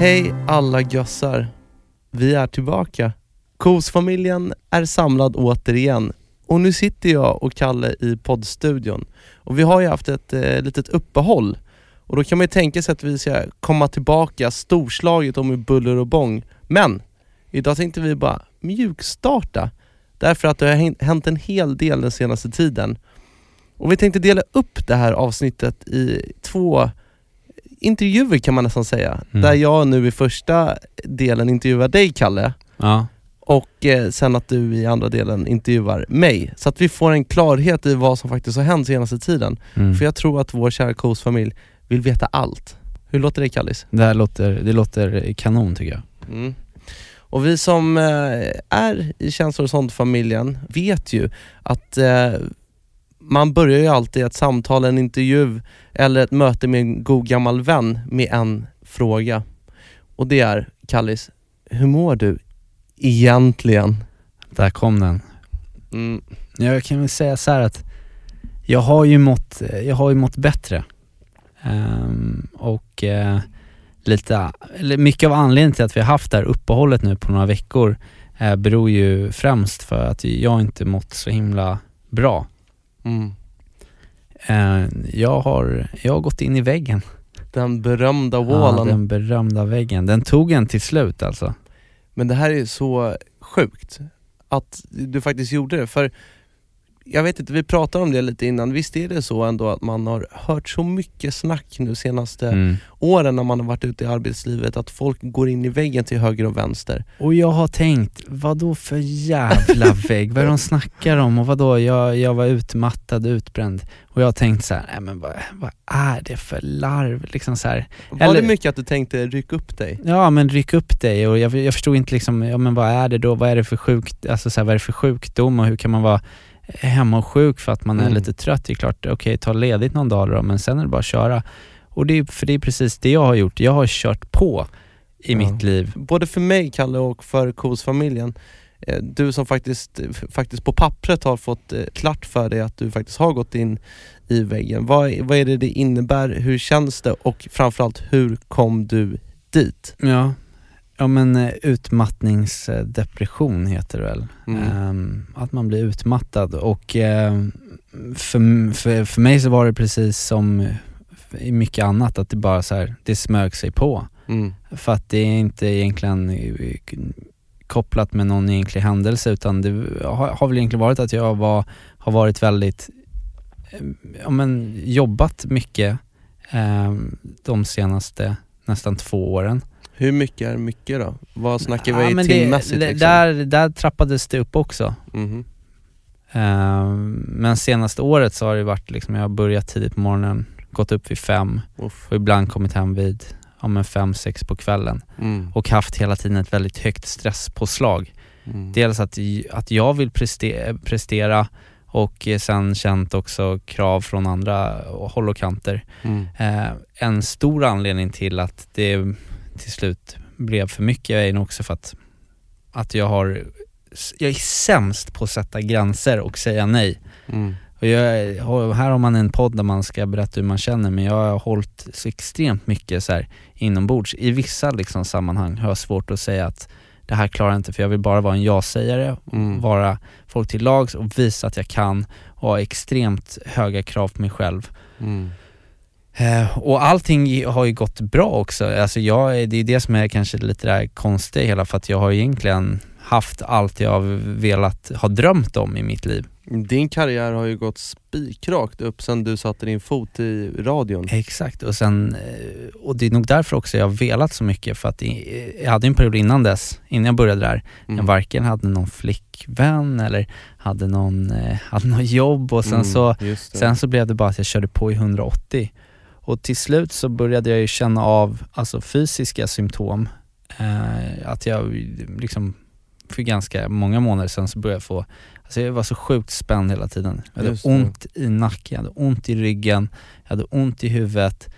Hej alla gössar. Vi är tillbaka. Kosfamiljen är samlad återigen och nu sitter jag och Kalle i poddstudion. Och vi har ju haft ett eh, litet uppehåll och då kan man ju tänka sig att vi ska komma tillbaka storslaget och med buller och bång. Men idag tänkte vi bara mjukstarta därför att det har hänt- hänt en hel del den senaste tiden. Och vi tänkte dela upp det här avsnittet i två intervjuer kan man nästan säga. Mm. Där jag nu i första delen intervjuar dig Kalle Ja. och eh, sen att du i andra delen intervjuar mig. Så att vi får en klarhet i vad som faktiskt har hänt senaste tiden. Mm. För jag tror att vår kära Kos-familj vill veta allt. Hur låter det Kallis? Det här låter, det låter kanon tycker jag. Mm. Och vi som eh, är i Känslor och sånt-familjen vet ju att eh, man börjar ju alltid ett samtal, en intervju eller ett möte med en god gammal vän med en fråga. Och det är, Kallis, hur mår du egentligen? Där kom den. Mm. Jag kan väl säga så här att jag har ju mått, jag har ju mått bättre. Ehm, och eh, lite, mycket av anledningen till att vi har haft det här uppehållet nu på några veckor eh, beror ju främst för att jag inte mått så himla bra. Mm. Eh, jag, har, jag har gått in i väggen. Den berömda Ja, wallen. den berömda väggen. Den tog en till slut alltså. Men det här är så sjukt att du faktiskt gjorde det. För jag vet inte, vi pratade om det lite innan. Visst är det så ändå att man har hört så mycket snack nu senaste Mm. åren när man har varit ute i arbetslivet att folk går in i väggen till höger och vänster. Och jag har tänkt, vad då för jävla vägg? vad är det de snackar om? Och vad då? Jag, jag var utmattad, utbränd. Och jag har tänkt så här, nej men vad, vad är det för larv? Liksom så här. Var Eller- det mycket att du tänkte ryck upp dig? Ja men ryck upp dig och jag, jag förstod inte liksom, ja men vad är det då? Vad är det för sjukt, alltså så här, vad är det för sjukdom och hur kan man vara hemma och sjuk för att man är Mm. lite trött? Det är klart, okej ta ledigt någon dag då, men sen är det bara att köra. Och det är, för det är precis det jag har gjort, jag har kört på i Ja. mitt liv. Både för mig Kalle och för Kos-familjen. Eh, Du som faktiskt, faktiskt på pappret har fått eh, klart för dig att du faktiskt har gått in i väggen. Vad, vad är det det innebär? Hur känns det? Och framförallt, hur kom du dit? Ja, ja men eh, utmattningsdepression heter det väl. Mm. Ehm, att man blir utmattad och ehm, för, för, för mig så var det precis som i mycket annat att det bara så här, det smög sig på. Mm. För att det är inte egentligen eh, kopplat med någon egentlig händelse utan det har, har väl egentligen varit att jag var, har varit väldigt, eh, ja men jobbat mycket eh, de senaste nästan två åren. Hur mycket är mycket då? Vad snackar vi Ja, timmässigt? det- liksom? där, där trappades det upp också. Mhm. Eh, men senaste året så har det varit liksom, jag har börjat tidigt på morgonen, gått upp vid fem Uff. och ibland kommit hem vid ja, men fem, sex på kvällen Mm. och haft hela tiden ett väldigt högt stresspåslag. Mm. Dels att, att jag vill prestera, prestera och eh, sen känt också krav från andra håll och kanter. Mm. Eh, en stor anledning till att det till slut blev för mycket är nog också för att, att jag har, jag är sämst på att sätta gränser och säga nej. Mm. Och jag, här har man en podd där man ska berätta hur man känner men jag har hållit så extremt mycket så här inombords. I vissa liksom sammanhang har jag svårt att säga att det här klarar jag inte för jag vill bara vara en ja-sägare, Mm. vara folk till lags och visa att jag kan och ha extremt höga krav på mig själv. Mm. Eh, och allting har ju gått bra också. Alltså jag, det är det som är kanske lite det här konstiga hela för att jag har egentligen haft allt jag velat, ha drömt om i mitt liv. Din karriär har ju gått spikrakt upp sen du satte din fot i radion. Exakt, och, sen, eh, och det är nog därför också jag har velat så mycket för att i- jag hade en period innan dess, innan jag började där, Mm. jag varken hade någon flickvän eller hade någon, eh, hade någon jobb och sen, Mm, så, sen så blev det bara att jag körde på i 180. Och till slut så började jag ju känna av alltså fysiska symptom. Eh, att jag liksom för ganska många månader sedan så började jag få, alltså jag var så sjukt spänd hela tiden. Jag hade ont i nacken, jag hade ont i ryggen, jag hade ont i huvudet.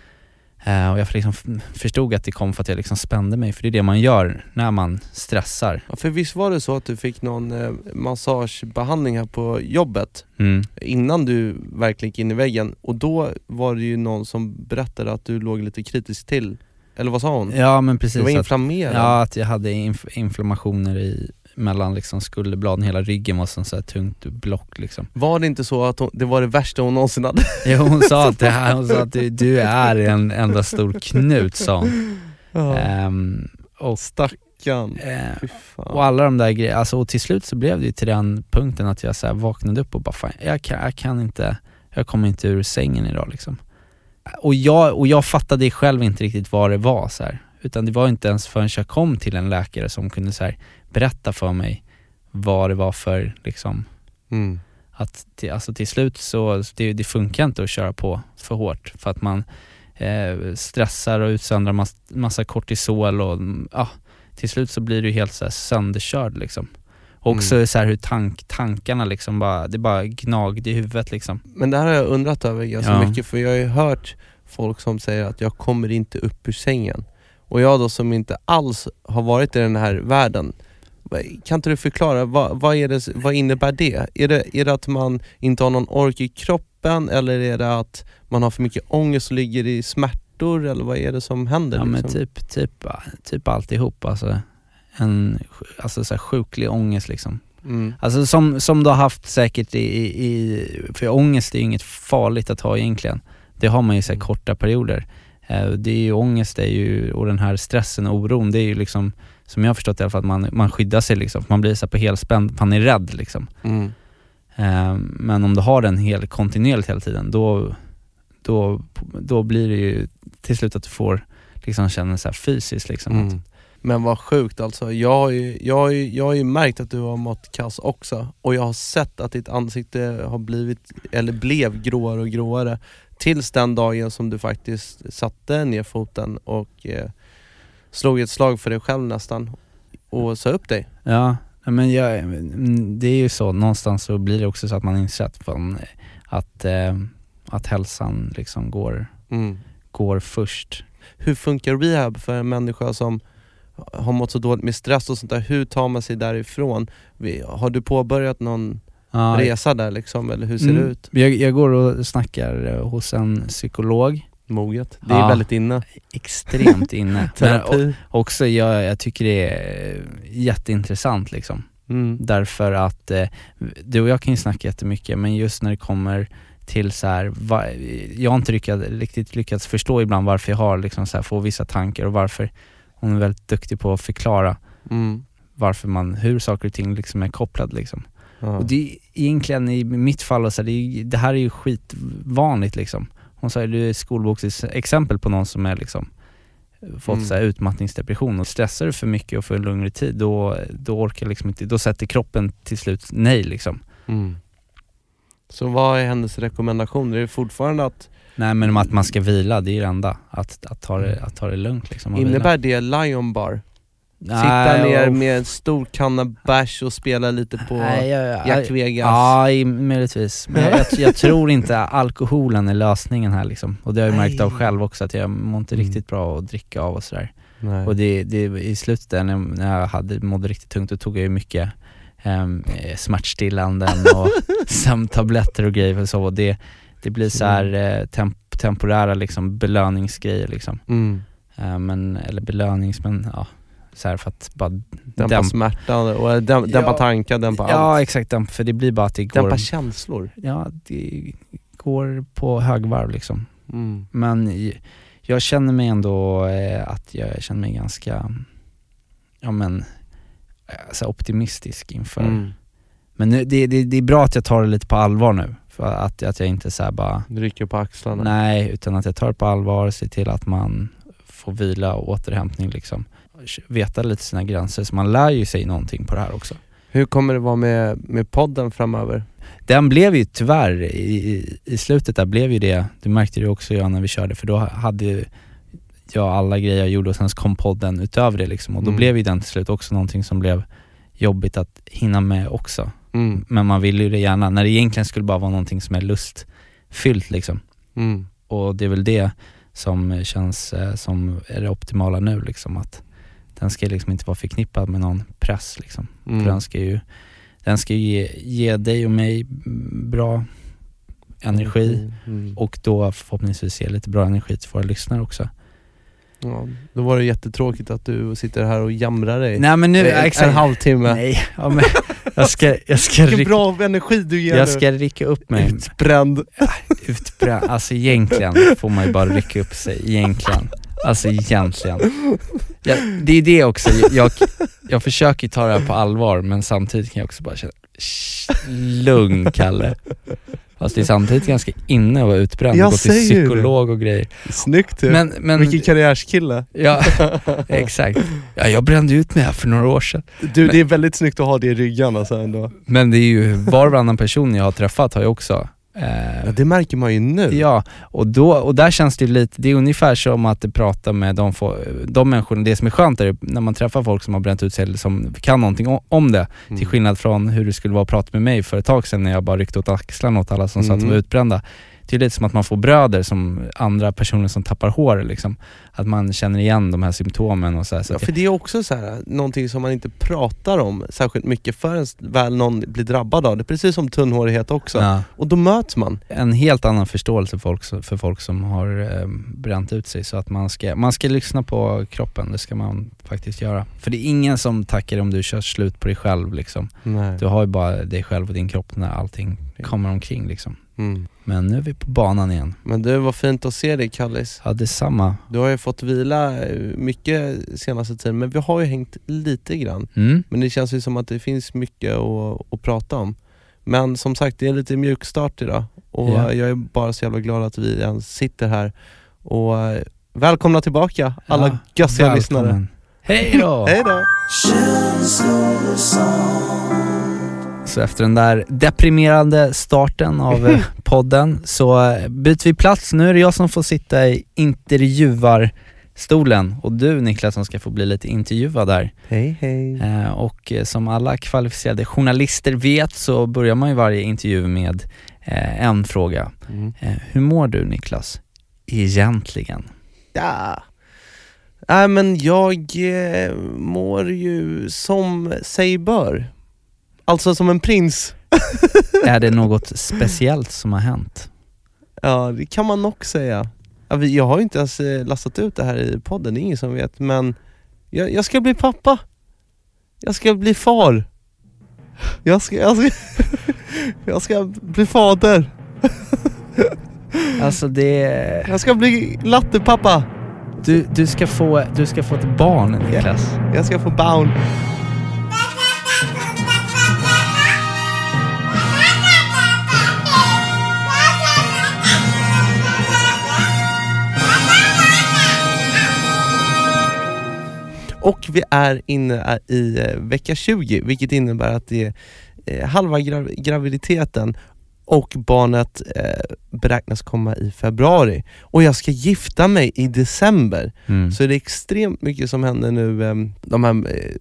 Eh, och jag liksom förstod att det kom för att jag liksom spände mig, för det är det man gör när man stressar. Ja, för visst var det så att du fick någon eh, massagebehandling här på jobbet Mm. innan du verkligen gick in i väggen och då var det ju någon som berättade att du låg lite kritisk till, eller vad sa hon? Ja men precis. du var att- inflammerad? Ja, att jag hade inf- inflammationer i, mellan liksom skulderbladen, hela ryggen var som så här tungt block liksom. Var det inte så att hon, det var det värsta hon någonsin hade? Jo, hon sa att, det här, hon sa att du, du är en enda stor knut sa hon. Ehm, och, Stackarn, eh, fan. och alla de där grejerna, alltså, och till slut så blev det ju till den punkten att jag så här vaknade upp och bara fan, jag kan, jag kan inte, jag kommer inte ur sängen idag liksom. Och jag, och jag fattade själv inte riktigt vad det var så här. Utan det var inte ens förrän jag kom till en läkare som kunde så berätta för mig vad det var för liksom Mm. att till, alltså till slut så, det, det funkar inte att köra på för hårt för att man eh, stressar och utsöndrar mass, massa kortisol och mm, ja, till slut så blir du helt så sönderkörd liksom. Och också Mm. så här hur tank, tankarna liksom bara, det bara gnagde i huvudet liksom. Men det här har jag undrat över ganska Ja. mycket för jag har ju hört folk som säger att jag kommer inte upp ur sängen. Och jag då som inte alls har varit i den här världen, kan inte du förklara, vad, vad, är det, vad innebär det? Är, det? är det att man inte har någon ork i kroppen eller är det att man har för mycket ångest och ligger i smärtor eller vad är det som händer? Ja men liksom? typ, typ, typ alltihop alltså. En alltså så här sjuklig ångest liksom. Mm. Alltså som, som du har haft säkert i, i, för ångest är ju inget farligt att ha egentligen. Det har man ju i så här korta perioder. Eh, Det är ju ångest är ju, och den här stressen och oron, det är ju liksom, som jag har förstått i alla fall, att man, man skyddar sig liksom. Man blir så på helspänn, man är rädd liksom. Mm. Eh, Men om du har den helt kontinuerligt hela tiden, då, då, då blir det ju till slut att du får liksom känna så här fysiskt liksom. att- Mm. Men vad sjukt alltså. Jag har, ju, jag, har ju, jag har ju märkt att du har mått kass också och jag har sett att ditt ansikte har blivit, eller blev gråare och gråare tills den dagen som du faktiskt satte ner foten och eh, slog ett slag för dig själv nästan och sa upp dig. Ja, men jag, mm, det är ju så, någonstans så blir det också så att man inser att, fan, att, eh, att hälsan liksom går, Mm. går först. Hur funkar rehab för en människa som har mått så dåligt med stress och sånt där? Hur tar man sig därifrån? Har du påbörjat någon Ja, resa där liksom, eller hur ser Mm. det ut? Jag, jag går och snackar eh, hos en psykolog, Moget. Det är Ja. väldigt inne. extremt inne. Men också jag, jag tycker det är jätteintressant liksom. Mm. Därför att eh, du och jag kan ju snacka jättemycket men just när det kommer till så här, va, jag har inte lyckats, riktigt lyckats förstå ibland varför jag har liksom så här, får vissa tankar och varför hon är väldigt duktig på att förklara Mm. varför man, hur saker och ting liksom är kopplade liksom. Ja. Och det är egentligen i mitt fall, så här, det, är, det här är ju skitvanligt liksom. Hon sa du är skolboksexempel på någon som är liksom fått Mm. så här utmattningsdepression och stressar du för mycket och för en längre tid då, då orkar liksom inte, då sätter kroppen till slut nej liksom. Mm. Så vad är hennes rekommendationer? Är det fortfarande att, Nej men att man ska vila, det är det enda. Att, att, ta, det, att ta det lugnt liksom. och vila. innebär det Lion Bar? Sitta Nej, ner och- med en stor kanna bärs och spela lite på Nej, jag, Jack Vegas? Ja, möjligtvis. Men jag, jag, jag tror inte alkoholen är lösningen här liksom. Och det har jag märkt av Nej. själv också, att jag mår inte Mm. riktigt bra att dricka av och sådär. Nej. Och det, det, i slutet där när jag- när jag hade, mådde riktigt tungt, då tog jag ju mycket um, smärtstillanden och sömntabletter och grejer och så. Och det, det blir så här eh, temp, temporära liksom belöningsgrejer liksom. Mm. Eh, men, eller belönings, men ja, så här för att bara Dämpa dämp- smärtan, och dämpa, dämpa Ja. tankar, dämpa Ja allt. exakt, dämp, för det blir bara att det går, Dämpa känslor. ja det går på högvarv liksom. Mm. Men jag känner mig ändå eh, att jag känner mig ganska, ja men, eh, så optimistisk inför, Mm. Men nu, det, det, det är bra att jag tar det lite på allvar nu. För att, att jag inte så här bara, rycker på axlarna. nej, utan att jag tar det på allvar, ser till att man får vila och återhämtning liksom. Veta lite sina gränser, så man lär ju sig någonting på det här också. Hur kommer det vara med, med podden framöver? Den blev ju tyvärr, i, i, slutet där blev ju det, du märkte det också Johan när vi körde, för då hade ju jag alla grejer jag gjorde och sen kom podden utöver det liksom. Och då Mm. blev ju den till slut också någonting som blev jobbigt att hinna med också. Mm. Men man vill ju det gärna, när det egentligen skulle bara vara någonting som är lustfyllt liksom. Mm. Och det är väl det som känns eh, som är det optimala nu liksom, att den ska liksom inte vara förknippad med någon press liksom. Mm. För den ska ju, den ska ju ge, ge dig och mig bra energi Mm. och då förhoppningsvis ge lite bra energi till våra lyssnare också. Ja, då var det jättetråkigt att du sitter här och jamrar dig. Nej men nu, en, exakt. en halvtimme. Nej, ja, men jag ska, jag ska, Vilken bra energi du ger jag nu. ska rycka upp mig. Utbränd. Utbränd, alltså egentligen får man ju bara rycka upp sig, egentligen. Alltså egentligen. Ja, det är det också, jag, jag försöker ta det här på allvar men samtidigt kan jag också bara känna, "Shh, lugn Kalle. Fast det är samtidigt ganska inne att vara utbränd Jag och gå till det. psykolog och grejer. Snyggt ju. Men, men, Vilken karriärskille. ja, exakt. Ja, jag brände ut mig här för några år sedan. Du, det är väldigt snyggt att ha det i ryggen alltså ändå. Men det är ju, var och varannan person jag har träffat har ju också eh, Ja, det märker man ju nu. Ja, och, då, och där känns det lite, det är ungefär som att prata med de, få, de människorna, det som är skönt är när man träffar folk som har bränt ut sig eller som kan någonting om det, Mm. till skillnad från hur det skulle vara att prata med mig för ett tag sedan när jag bara ryckte åt axlarna åt alla som sa att de Mm. var utbrända. Det är lite som att man får bröder som andra personer som tappar hår liksom. Att man känner igen de här symptomen och så, här, så Ja, för det är också så här, någonting som man inte pratar om särskilt mycket förrän väl någon blir drabbad av det. Precis som tunnhårighet också. ja. Och då möts man. en helt annan förståelse för folk, för folk som har eh, bränt ut sig. Så att man ska, man ska lyssna på kroppen, det ska man faktiskt göra. För det är ingen som tackar om du kör slut på dig själv liksom. Du har ju bara dig själv och din kropp när allting kommer omkring liksom. Mm. Men nu är vi på banan igen. Men det var fint att se dig Kallis. Ja, detsamma. Du har ju fått vila eh, mycket senaste tiden, men vi har ju hängt lite grann. Mm. Men det känns ju som att det finns mycket att, att prata om. Men som sagt, det är lite mjukstart idag och Ja. jag är bara så jävla glad att vi ens sitter här. Och eh, välkomna tillbaka alla Ja, gössiga lyssnare. Hej då! Hej då! Så efter den där deprimerande starten av eh, podden så eh, byter vi plats. Nu är det jag som får sitta i intervjuarstolen och du Niklas som ska få bli lite intervjuad där. Hej hej. Eh, Och som alla kvalificerade journalister vet så börjar man ju varje intervju med en fråga. Mm. Hur mår du Niklas? Egentligen? Ja. Nej men jag mår ju som sig bör. Alltså som en prins. Är det något speciellt som har hänt? Ja det kan man nog säga. Ja, Jag har ju inte ens eh, lastat ut det här i podden, det är ingen som vet men jag, jag ska bli pappa. Jag ska bli far. Jag ska, jag ska, jag ska bli fader. Alltså det... Jag ska bli lattepappa. Du, du, ska få, du ska få ett barn Niklas. Jag ska få barn. Och vi är inne i eh, vecka 20, vilket innebär att det är eh, halva grav- graviditeten och barnet eh, beräknas komma i februari. Och jag ska gifta mig i december. Mm. Så det är extremt mycket som händer nu eh, de här eh,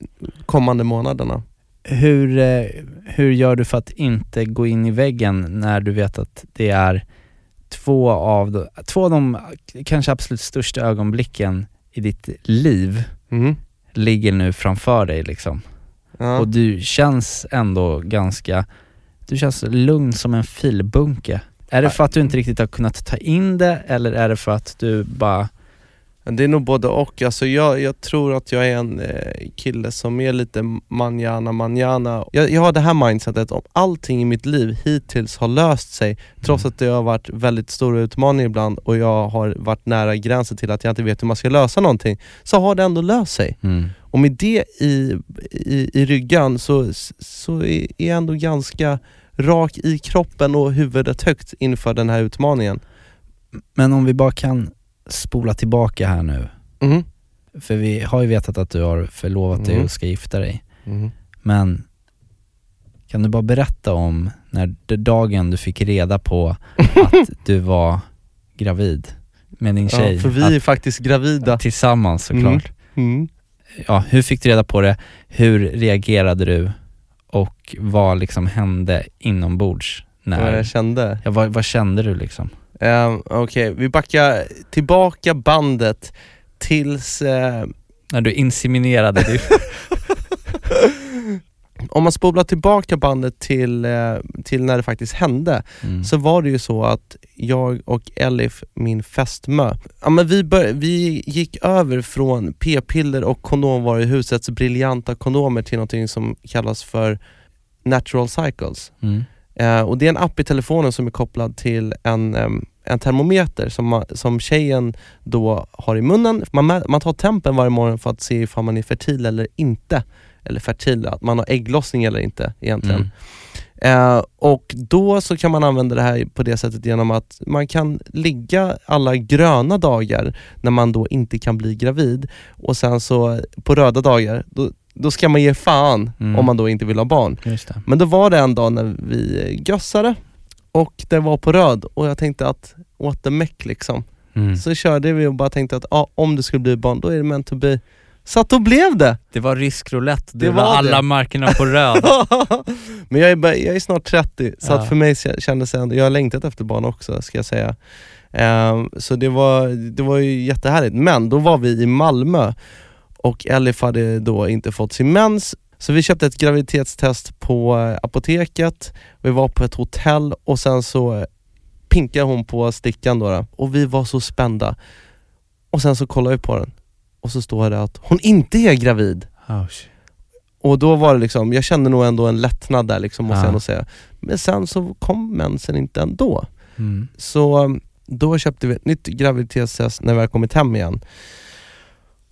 kommande månaderna. Hur, eh, hur gör du för att inte gå in i väggen när du vet att det är två av de, två av de kanske absolut största ögonblicken i ditt liv ligger nu framför dig liksom? Ja. Och du känns ändå ganska, du känns lugn som en filbunke. Är det för att du inte riktigt har kunnat ta in det eller är det för att du bara, Det är nog både och. Alltså jag, jag tror att jag är en eh, kille som är lite manjana manjana. Jag, jag har det här mindsetet, om allting i mitt liv hittills har löst sig, trots att det har varit väldigt stora utmaningar ibland och jag har varit nära gränsen till att jag inte vet hur man ska lösa någonting, så har det ändå löst sig. Mm. Och med det i, i, i ryggan så, så är jag ändå ganska rak i kroppen och huvudet högt inför den här utmaningen. Men om vi bara kan spola tillbaka här nu. Mhm. För vi har ju vetat att du har förlovat dig Mm. och ska gifta dig. Mhm. Men kan du bara berätta om när dagen du fick reda på att du var gravid med din tjej? Ja, för vi att, är faktiskt gravida. Tillsammans såklart. Mm. Ja, hur fick du reda på det? Hur reagerade du? Och vad liksom hände inombords? Vad När, jag kände. ja, vad, vad kände du liksom? Um, Okej, vi backar tillbaka bandet tills... eh, När du inseminerade dig? om man spolar tillbaka bandet till, eh, till när det faktiskt hände, Mm. så var det ju så att jag och Elif, min fästmö, ja, men vi, bör, vi gick över från p-piller och kondomvaruhusets briljanta kondomer till någonting som kallas för Natural Cycles. Mm. Eh, och det är en app i telefonen som är kopplad till en, em, en termometer som, man, som tjejen då har i munnen. Man, man tar tempen varje morgon för att se ifall man är fertil eller inte. Eller fertil, att man har ägglossning eller inte egentligen. Mm. Eh, och då så kan man använda det här på det sättet genom att man kan ligga alla gröna dagar när man då inte kan bli gravid och sen så på röda dagar, då, då ska man ge fan Mm. om man då inte vill ha barn. Men då var det en dag när vi gössade och det var på röd och jag tänkte att what the meck liksom. Mm. Så körde vi och bara tänkte att ja, om det skulle bli barn, då är det meant to be. Så att då blev det! Det var rysk roulette, det, Det var, var alla det. markerna på röd. Men jag är, bara- jag är snart 30, så Ja. att för mig kä- kändes det ändå, jag har längtat efter barn också ska jag säga. Ehm, så det var, det var ju jättehärligt. Men då var vi i Malmö och Elif hade då inte fått sin mens, så vi köpte ett graviditetstest på eh, apoteket, vi var på ett hotell och sen så eh, pinkade hon på stickan då, då och vi var så spända. Och sen så kollade vi på den och så står det att hon inte är gravid. Oh. Och då var det liksom, jag kände nog ändå en lättnad där liksom, måste Ja. jag ändå säga. Men sen så kom mensen inte ändå. mm. Så um, då köpte vi ett nytt graviditetstest när vi hade kommit hem igen.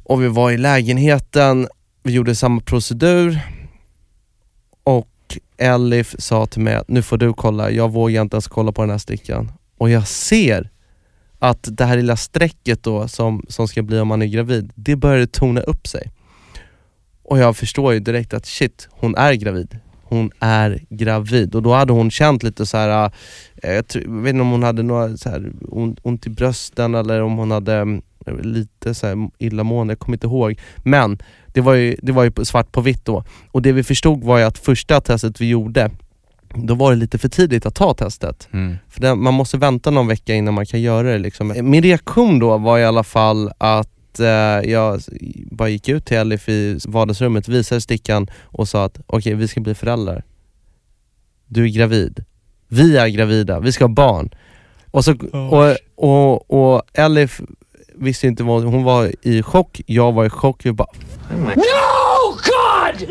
Och vi var i lägenheten, vi gjorde samma procedur och Elif sa till mig att nu får du kolla, jag vågar inte ens kolla på den här stickan. Och jag ser att det här lilla strecket då som, som ska bli om man är gravid, det började tona upp sig. Och jag förstår ju direkt att shit, hon är gravid. Hon är gravid och då hade hon känt lite så här. Eh, jag, tror, jag vet inte om hon hade några så här, ont, i brösten eller om hon hade mm, lite så här illamående, jag kommer inte ihåg. Men det var ju, det var ju svart på vitt då. Och det vi förstod var ju att första testet vi gjorde, då var det lite för tidigt att ta testet. Mm. För det, man måste vänta någon vecka innan man kan göra det. Liksom. Min reaktion då var i alla fall att eh, jag bara gick ut till Elif i vardagsrummet, visade stickan och sa att okej, vi ska bli föräldrar. Du är gravid. Vi är gravida, vi ska ha barn. Och, så, och, och, och Elif visste inte vad, hon var i chock, jag var i chock. Vi bara, No, God!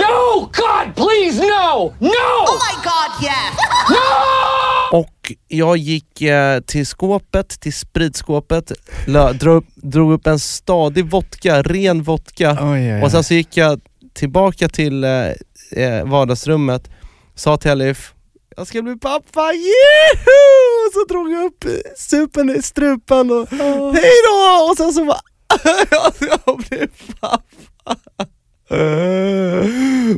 No, God, please, no! No! Oh my god, yes! Och jag gick eh, till skåpet, till spritskåpet, lö, drog, upp, drog upp en stadig vodka, ren vodka. Oj, oj, Och sen så gick jag tillbaka till eh, eh, vardagsrummet, sa till Elif, jag ska bli pappa, Juhu! Och så drog jag upp supen i strupen och hej då! Och sen så bara, jag blev pappa.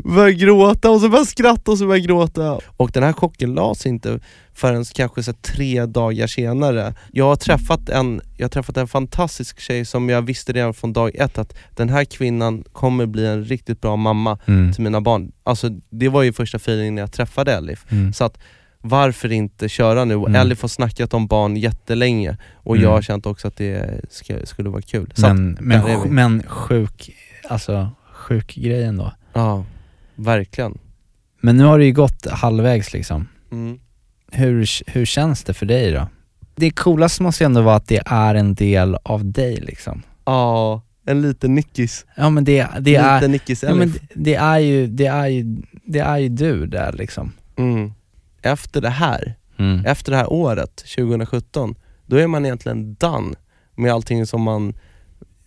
Började gråta och så började jag skratta och så började jag gråta. Och den här chocken lades inte förrän kanske så tre dagar senare. Jag har, träffat en, jag har träffat en fantastisk tjej som jag visste redan från dag ett att den här kvinnan kommer bli en riktigt bra mamma Mm. till mina barn. Alltså det var ju första feelingen när jag träffade Elif. Mm. Så att varför inte köra nu? Mm. Elif har snackat om barn jättelänge och Mm. jag har känt också att det ska, skulle vara kul. Så att, Men, men, är vi. men sjuk, alltså sjuk grejen då. ja, verkligen. Men nu har det ju gått halvvägs liksom. Mm. Hur, hur känns det för dig då? Det coolaste måste ju ändå vara att det är en del av dig liksom. Ja, en liten nickis. Ja men det, det liten är, nickis ja, men Elif. det är ju, det är ju, det är ju du där liksom. mm. Efter det här, Mm. efter det här året, 2017, då är man egentligen done med allting som man,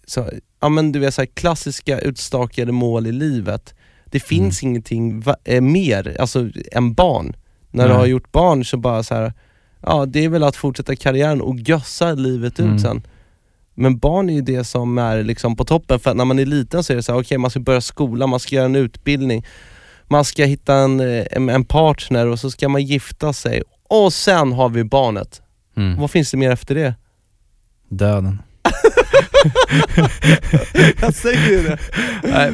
så, ja men du vet så här, klassiska utstakade mål i livet. Det finns ingenting va, eh, mer, alltså än barn. När du Nej. har gjort barn så bara så här, ja det är väl att fortsätta karriären och gössa livet Mm. ut sen. Men barn är ju det som är liksom på toppen, för när man är liten så är det så här, okej man ska börja skolan, man ska göra en utbildning, man ska hitta en, eh, en, en partner och så ska man gifta sig och sen har vi barnet. Mm. Vad finns det mer efter det? Döden. Jag säger ju det.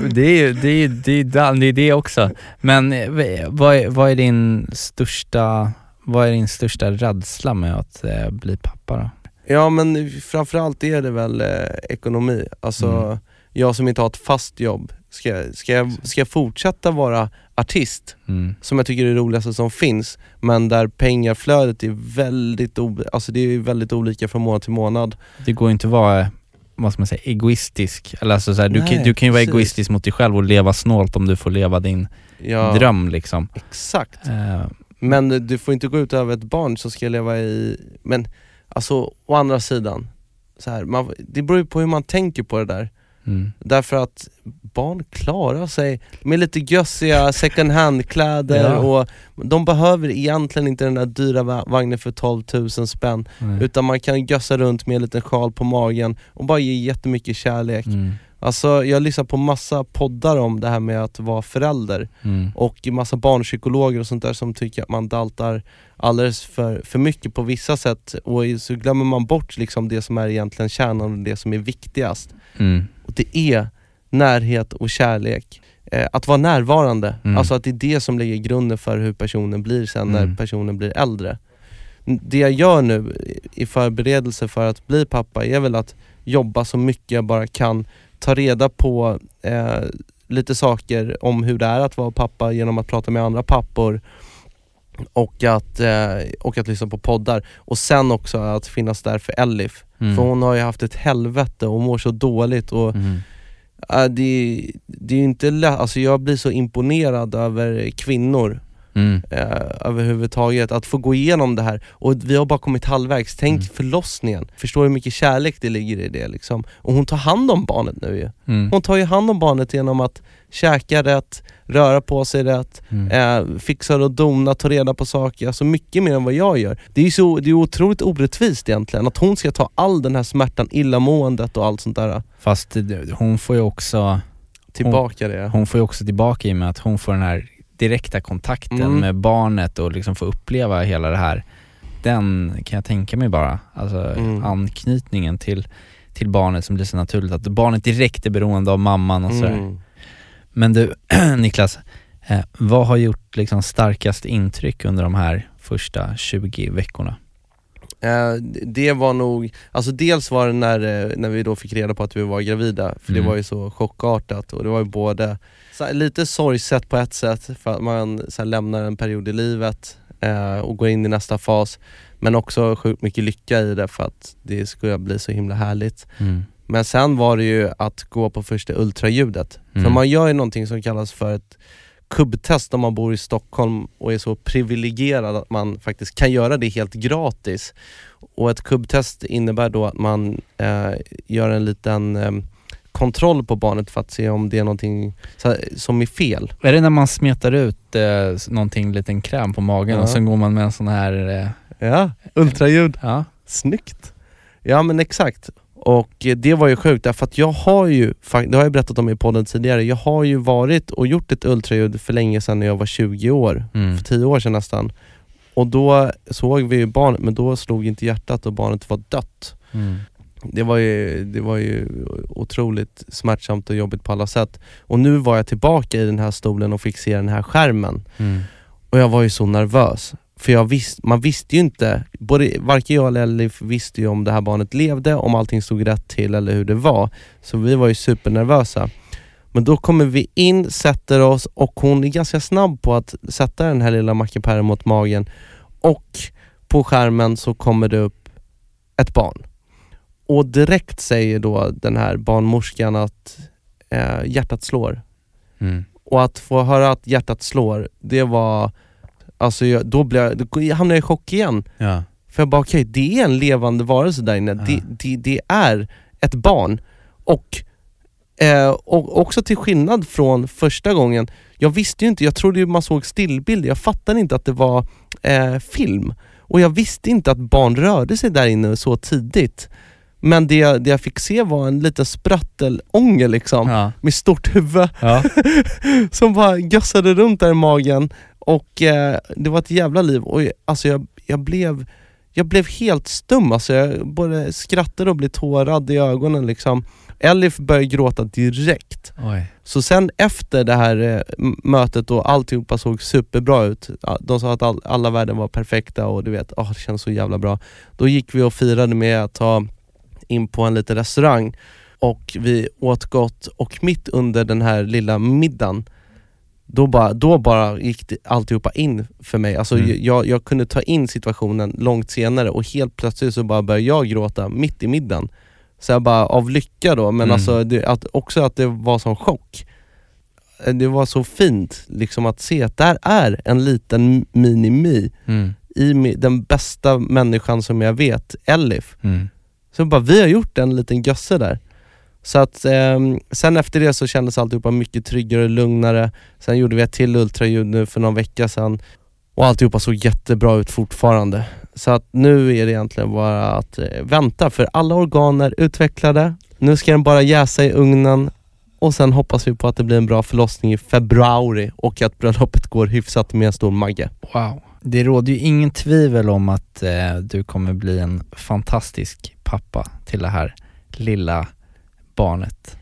Det är ju, det är det är, det är det också. Men eh, vad är, vad är din största, vad är din största rädsla med att eh, bli pappa då? Ja men framförallt är det väl eh, ekonomi. Alltså Mm. jag som inte har ett fast jobb, ska, jag- ska, jag, ska jag fortsätta vara artist, Mm. som jag tycker är det roligaste som finns, men där pengaflödet är väldigt, o- alltså det är väldigt olika från månad till månad. Det går inte att vara, vad ska man säga, egoistisk. Eller alltså så här, du, Nej, kan, du kan ju vara precis. egoistisk mot dig själv och leva snålt om du får leva din Ja, dröm liksom. Exakt. Eh, Men du får inte gå ut över ett barn som ska leva i, men alltså å andra sidan, så här, man, det beror ju på hur man tänker på det där. Mm. Därför att barn klarar sig med lite gössiga second hand-kläder Ja. och de behöver egentligen inte den där dyra va- vagnen för 12 000 spänn Nej. utan man kan gössa runt med en liten sjal på magen och bara ge jättemycket kärlek. Mm. Alltså jag lyssnar på massa poddar om det här med att vara förälder Mm. och massa barnpsykologer och sånt där som tycker att man daltar alldeles för, för mycket på vissa sätt och så glömmer man bort liksom det som är egentligen kärnan och det som är viktigast. Mm. Och det är närhet och kärlek. Eh, att vara närvarande, Mm. alltså att det är det som lägger grunden för hur personen blir sen när Mm. personen blir äldre. Det jag gör nu i förberedelse för att bli pappa är väl att jobba så mycket jag bara kan, ta reda på eh, lite saker om hur det är att vara pappa genom att prata med andra pappor och att, eh, och att lyssna på poddar. Och sen också att finnas där för Elif. Mm. För hon har ju haft ett helvete och mår så dåligt och Mm. äh, det, det är ju inte lätt, alltså jag blir så imponerad över kvinnor Mm. eh, överhuvudtaget, att få gå igenom det här. Och vi har bara kommit halvvägs, tänk Mm. förlossningen, förstår hur mycket kärlek det ligger i det liksom. Och hon tar hand om barnet nu ju. Mm. Hon tar ju hand om barnet genom att käka rätt, röra på sig rätt, Mm. eh, fixar och dona, ta reda på saker, alltså mycket mer än vad jag gör. Det är så, det är otroligt orättvist egentligen, att hon ska ta all den här smärtan, illamåendet och allt sånt där Fast hon får ju också, tillbaka det. hon får ju också tillbaka i och med att hon får den här direkta kontakten Mm. med barnet och liksom får uppleva hela det här. Den kan jag tänka mig bara, alltså Mm. anknytningen till, till barnet som blir så naturligt, att barnet direkt är beroende av mamman och sådär. Mm. Men du Niklas, eh, vad har gjort liksom starkast intryck under de här första 20 veckorna? Eh, det var nog, alltså dels var det när, eh, när vi då fick reda på att vi var gravida, för Mm. det var ju så chockartat och det var ju både här, lite sorgset på ett sätt för att man så här, lämnar en period i livet eh, och går in i nästa fas, men också sjukt mycket lycka i det för att det skulle bli så himla härligt. Men sen var det ju att gå på första ultraljudet. För Mm. man gör ju någonting som kallas för ett kubbtest om man bor i Stockholm och är så privilegierad att man faktiskt kan göra det helt gratis. Och ett kubbtest innebär då att man eh, gör en liten eh, kontroll på barnet för att se om det är någonting som är fel. Är det när man smetar ut eh, någonting, liten kräm på magen Ja. och sen går man med en sån här, eh, Ja, ultraljud. ja, Snyggt! Ja men exakt. Och det var ju sjukt därför att jag har ju, det har jag berättat om i podden tidigare, jag har ju varit och gjort ett ultraljud för länge sedan när jag var 20 år, mm. för 10 år sedan nästan. Och då såg vi ju barnet, men då slog inte hjärtat och barnet var dött. Mm. Det var, ju, det var ju otroligt smärtsamt och jobbigt på alla sätt. Och nu var jag tillbaka i den här stolen och fick se den här skärmen. Mm. Och jag var ju så nervös. För jag visst, man visste ju inte, både, varken jag eller Elif visste ju om det här barnet levde, om allting stod rätt till eller hur det var. Så vi var ju supernervösa. Men då kommer vi in, sätter oss och hon är ganska snabb på att sätta den här lilla mackapären mot magen. Och på skärmen så kommer det upp ett barn. Och direkt säger då den här barnmorskan att eh, hjärtat slår. Mm. Och att få höra att hjärtat slår, det var, alltså jag, då, blev jag, då hamnade jag i chock igen. Ja. För jag bara okej, det är en levande varelse där inne. Det, det, det är ett barn. Och, eh, och också till skillnad från första gången, jag visste ju inte, jag trodde ju man såg stillbilder, jag fattade inte att det var eh, film. Och jag visste inte att barn rörde sig där inne så tidigt. Men det, det jag fick se var en liten sprattelånge liksom, Ja. med stort huvud Ja. som bara gössade runt där i magen och eh, det var ett jävla liv och alltså jag, jag blev jag blev helt stum alltså, jag både skrattade och blev tårad i ögonen liksom. Elif började gråta direkt. Oj. Så sen efter det här eh, mötet och alltihopa såg superbra ut, de sa att all, alla värden var perfekta och du vet, åh, det känns så jävla bra. Då gick vi och firade med att ta in på en liten restaurang och vi åt gott och mitt under den här lilla middagen då bara, då bara gick det alltihopa in för mig. Alltså Mm. jag, jag kunde ta in situationen långt senare och helt plötsligt så bara började jag gråta mitt i middagen. Så jag bara, av lycka då, men Mm. alltså det, att, också att det var som chock. Eh, Det var så fint liksom att se att där är en liten mini-mi Mm. i den bästa människan som jag vet, Elif. Mm. Så bara, vi har gjort en liten gösse där. Så att eh, sen efter det så kändes alltihopa mycket tryggare och lugnare. Sen gjorde vi ett till ultraljud nu för någon vecka sedan och alltihopa såg jättebra ut fortfarande. Så att nu är det egentligen bara att eh, vänta för alla organ är utvecklade. Nu ska den bara jäsa i ugnen och sen hoppas vi på att det blir en bra förlossning i februari och att bröllopet går hyfsat med en stor Magge. Wow. Det råder ju ingen tvivel om att eh, du kommer bli en fantastisk pappa till det här lilla barnet.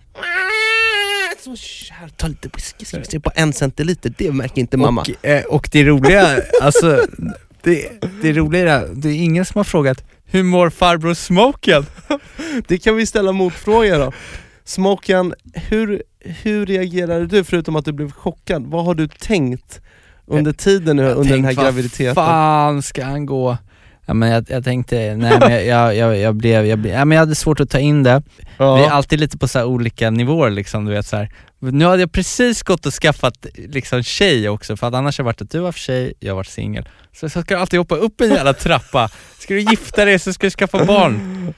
Så kär, ta lite whisky ska vi se på en centiliter, det märker inte mamma. Och, eh, och det roliga, alltså, det, det roliga är, det är ingen som har frågat hur mår farbror Smoken? Det kan vi ställa motfråga då. Smoken, hur, hur reagerade du förutom att du blev chockad? Vad har du tänkt under tiden nu, under den här graviditeten? Vad fan ska han gå? Ja, men jag, jag tänkte, nej men jag, jag, jag, jag blev, jag, blev ja, men jag hade svårt att ta in det. Ja. Vi är alltid lite på så olika nivåer liksom, du vet så här. Nu hade jag precis gått och skaffat liksom tjej också, för att annars har det varit att du var för tjej, jag har varit singel. Så, så ska du alltid hoppa upp en jävla trappa, ska du gifta dig så ska du skaffa barn.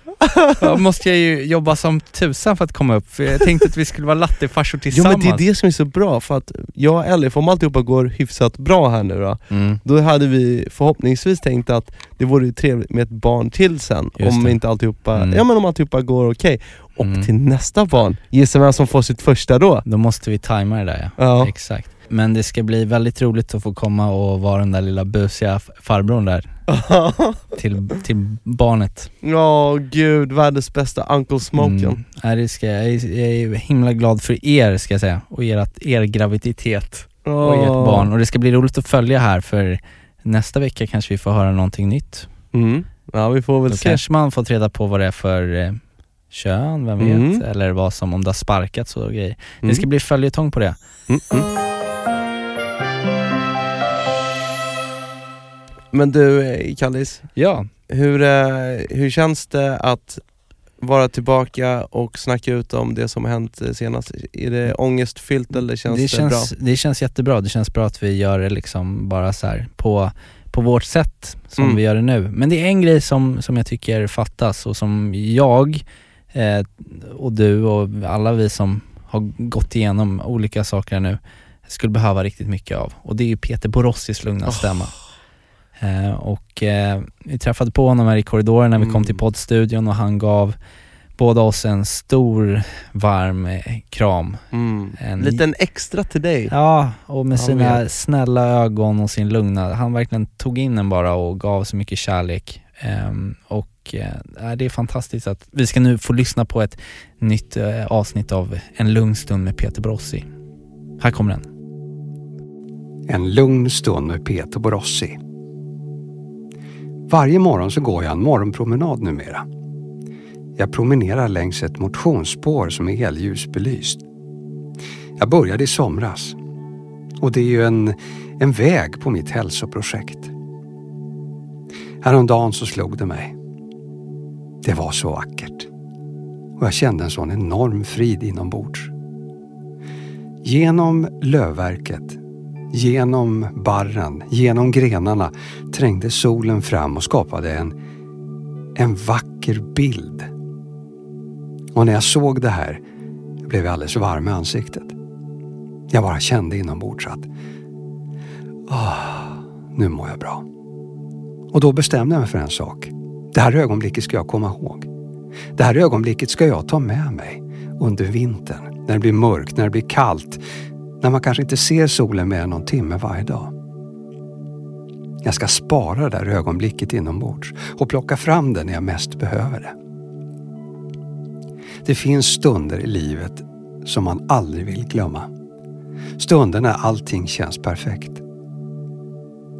Då måste jag ju jobba som tusan för att komma upp, för jag tänkte att vi skulle vara lattefarsor Jo tillsammans. men det är det som är så bra, för att jag och Elif, om alltihopa går hyfsat bra här nu då, Mm. då hade vi förhoppningsvis tänkt att det vore trevligt med ett barn till sen, Just om det. inte alltihopa, Mm. ja men om alltihopa går okej. Och Mm. till nästa barn, gissa vem som får sitt första då? Då måste vi tajma det där ja. Ja. Exakt. Men det ska bli väldigt roligt att få komma och vara den där lilla busiga farbrorn där till, till barnet. Ja gud, världens bästa Uncle Smoken. Mm. Det ska, jag, är, jag är himla glad för er ska jag säga och ert, er graviditet och ert barn. Och det ska bli roligt att följa här för nästa vecka kanske vi får höra någonting nytt. Mm. Ja vi får väl Då se. kanske man fått reda på vad det är för eh, kön, vem Mm. vet? Eller vad som, om det har sparkats och grejer. Mm. Det ska bli följetong på det. Mm, mm. Men du eh, Kallis, Ja, hur, eh, hur känns det att vara tillbaka och snacka ut om det som har hänt eh, senast? Är det ångestfyllt eller känns det, det, känns, bra? det känns jättebra. Det känns bra att vi gör det liksom bara så här på, på vårt sätt som Mm. vi gör det nu. Men det är en grej som, som jag tycker fattas och som jag eh, och du och alla vi som har gått igenom olika saker nu skulle behöva riktigt mycket av. Och det är ju Peter Borossis lugna Oh. stämma. Eh, och eh, vi träffade på honom här i korridoren när vi kom Mm. till poddstudion och han gav båda oss en stor varm eh, kram. Mm. En- Liten extra till dig. Ja, och med sina vet. snälla ögon och sin lugna, han verkligen tog in en bara och gav så mycket kärlek. Ehm, och eh, äh, det är fantastiskt att vi ska nu få lyssna på ett nytt eh, avsnitt av En lugn stund med Peter Borossi. Här kommer den. En lugn stund med Peter Borossi. Varje morgon så går jag en morgonpromenad numera. Jag promenerar längs ett motionsspår som är helljusbelyst. Jag började i somras och det är ju en, en väg på mitt hälsoprojekt. Häromdagen så slog det mig. Det var så vackert. Och jag kände en sån enorm frid inombords. Genom lövverket, genom barren, genom grenarna trängde solen fram och skapade en, en vacker bild. Och när jag såg det här blev jag alldeles varm i ansiktet. Jag bara kände inombords att oh, nu mår jag bra. Och då bestämde jag mig för en sak. Det här ögonblicket ska jag komma ihåg. Det här ögonblicket ska jag ta med mig under vintern, när det blir mörkt, när det blir kallt, när man kanske inte ser solen mer än någon timme varje dag. Jag ska spara det där ögonblicket inombords och plocka fram det när jag mest behöver det. Det finns stunder i livet som man aldrig vill glömma. Stunder när allting känns perfekt.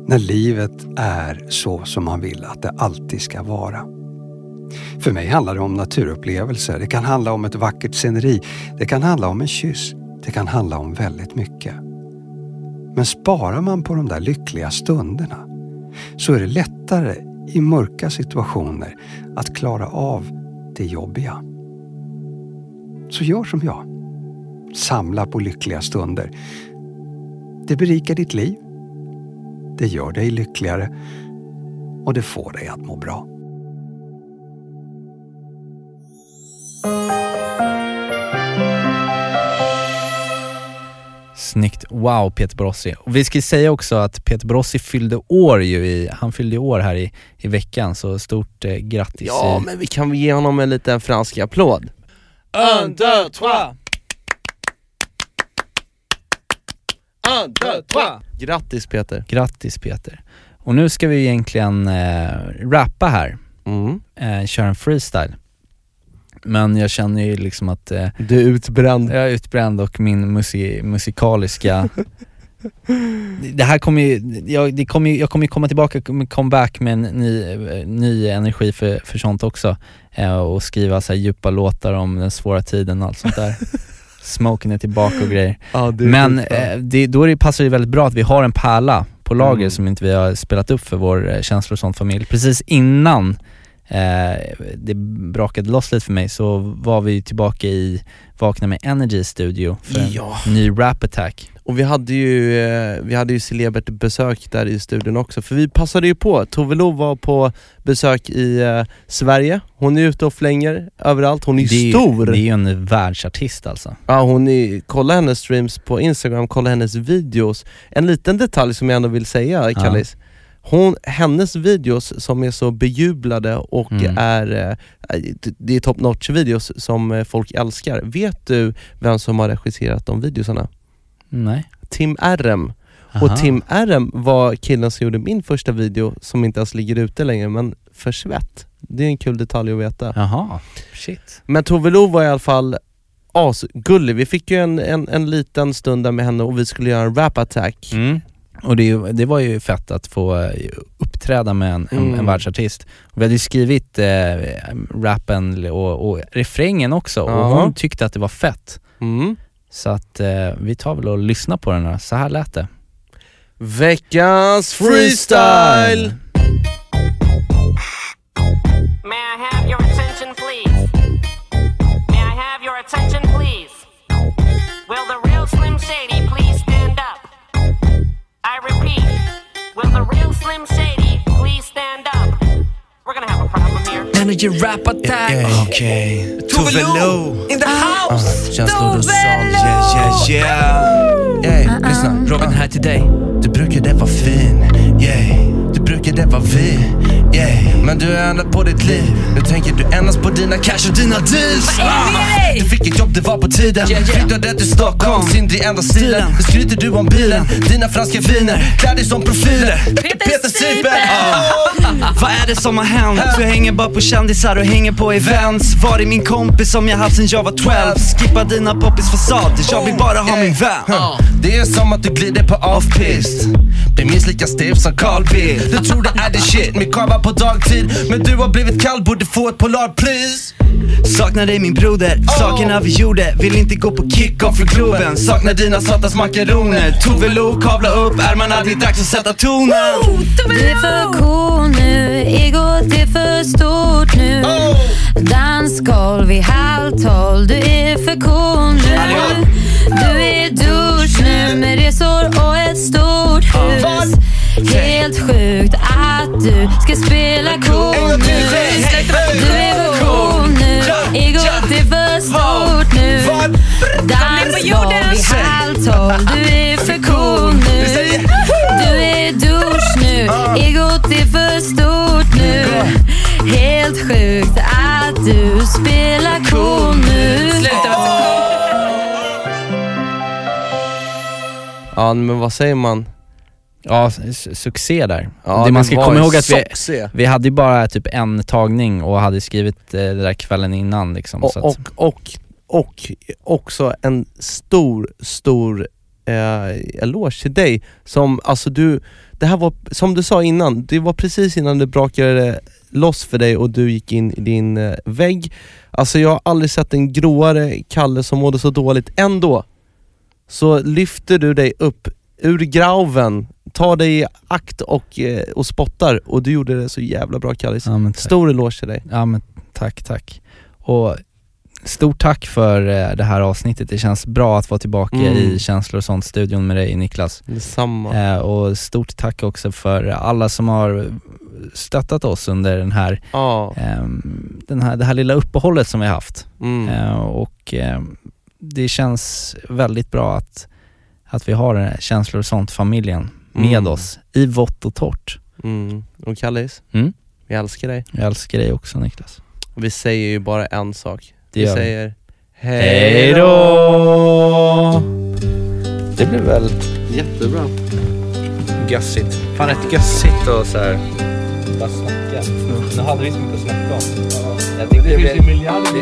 När livet är så som man vill att det alltid ska vara. För mig handlar det om naturupplevelser. Det kan handla om ett vackert sceneri. Det kan handla om en kyss. Det kan handla om väldigt mycket. Men sparar man på de där lyckliga stunderna så är det lättare i mörka situationer att klara av det jobbiga. Så gör som jag. Samla på lyckliga stunder. Det berikar ditt liv. Det gör dig lyckligare och det får dig att må bra. Snyggt. Wow Peter Borossi. Och vi ska säga också att Peter Borossi fyllde år ju i, han fyllde år här i, i veckan så stort eh, grattis. Ja, i- men vi kan väl ge honom en liten fransk applåd. Un, deux, trois! Un, deux, trois! Grattis Peter. Grattis Peter. Och nu ska vi egentligen eh, rappa här, Mm. eh, köra en freestyle. Men jag känner ju liksom att eh, Du är utbränd. jag är utbränd och min musi musikaliska Det här kommer ju, jag, det kommer ju, jag kommer ju komma tillbaka comeback med en ny, eh, ny energi för, för sånt också. Eh, och skriva så här djupa låtar om den svåra tiden och allt sånt där. Smoken är tillbaka och grejer. Ja, Men eh, det, då det, passar det väldigt bra att vi har en pärla på lager Mm. som inte vi har spelat upp för vår eh, känslor och sånt familj. Precis innan det brakade loss lite för mig så var vi tillbaka i Vakna med Energy Studio för en Ja. ny rap attack. Och vi hade ju, eh, vi hade ju celebert besök där i studion också, för vi passade ju på. Tove Lo var på besök i eh, Sverige, hon är ute och flänger överallt, hon är det, stor! Det är ju en världsartist alltså. Ja, hon är, kolla hennes streams på Instagram, kolla hennes videos. En liten detalj som jag ändå vill säga, Kallis. Hon, hennes videos som är så bejublade och Mm. är, eh, det är top notch videos som eh, folk älskar. Vet du vem som har regisserat de videosarna? Nej. Tim RM. Aha. Och Tim RM var killen som gjorde min första video som inte ens ligger ute längre, men för svett. Det är en kul detalj att veta. Jaha, shit. Men Tove Lo var i alla fall asgullig. Vi fick ju en, en, en liten stund där med henne och vi skulle göra en rap attack. Mm. Och det, det var ju fett att få eh, uppträda med en, en, Mm. en världsartist. Vi hade ju skrivit eh, rappen och, och refrängen också och Ja. hon tyckte att det var fett. Mm. Så att eh, vi tar väl och lyssnar på den här. Så här lät det. Veckans freestyle! Will the real Slim Shady repeat, will the real Slim Shady please stand up? We're gonna have a problem here. Energy rap attack. Okej, Tove Lo in the house. känslor och sånt. Yeah, yeah, yeah. Ey, uh-uh. lyssna. Robin här till dig. Du brukade vara fin, yeah. Du brukade vara vi, yeah. Men du har ändrat på ditt liv. Nu tänker du endast på dina cash och dina deals. Ah, du fick ett jobb, det var på tiden. Flyttade till Stockholm, synd i enda stilen. Nu skryter du om bilen, dina franska viner. Klär dig som profiler. Peter Sipen. Ah. Vad är det som har hänt? Du hänger bara på kändisar och hänger på events. Var är min kompis som jag haft sen jag var 12? Skippa dina poppis fasader, jag vill bara ha min vän. Huh. Det är som att du glider på off-pist Blir minst lika stiv som Carl Bildt Du tror det är the shit med kava på dagtid. Men du har blivit kall, borde få ett polar please Saknar dig min broder, sakerna vi gjorde. Vill inte gå på kick-off för Globen. Saknar dina satans makaroner. Tove Lo, kavla upp ärmarna, det är dags att sätta tonen. Du är för cool nu, egot är för stort nu. Dansgolv vid halv tolv, du är för cool nu. Du är i dusch nu med resor och ett stort hus. Helt sjukt att du ska spela cool nu. Du är för cool nu, egot är för stort nu. Dansgolv vid halv tolv, du är för cool nu. Du är i dusch nu, egot är för stort nu. Helt sjukt att du spelar cool nu. Ja men vad säger man? Ja, su- succé där. Ja, det man ska komma ihåg att vi, vi hade ju bara typ en tagning och hade skrivit eh, det där kvällen innan liksom. Och, och, och, och också en stor, stor eh, eloge till dig som, alltså du, det här var, som du sa innan, det var precis innan det brakade loss för dig och du gick in i din eh, vägg. Alltså jag har aldrig sett en gråare Kalle som mådde så dåligt. Ändå så lyfter du dig upp ur graven, tar dig i akt och, eh, och spottar och du gjorde det så jävla bra Kallis. Ja. Stor eloge till dig. Ja men tack, tack. Och stort tack för eh, det här avsnittet. Det känns bra att vara tillbaka Mm. i Känslor och sånt-studion med dig Niklas. Detsamma. Eh, och stort tack också för alla som har stöttat oss under den här, Ja. ehm, den här, det här lilla uppehållet som vi har haft. Mm. Eh, och ehm, det känns väldigt bra att, att vi har Känslor och sånt-familjen med Mm. oss i vått och torrt. Mm. Och Kallis, Mm. vi älskar dig. Jag älskar dig också Niklas. Vi säger ju bara en sak. Det vi gör vi. säger Hej då! Det blev väl jättebra. gössigt. Fan rätt gössigt och så här bara snacka. Nu hade vi så mycket att snacka om. Jag tyckte det, finns ju miljarder.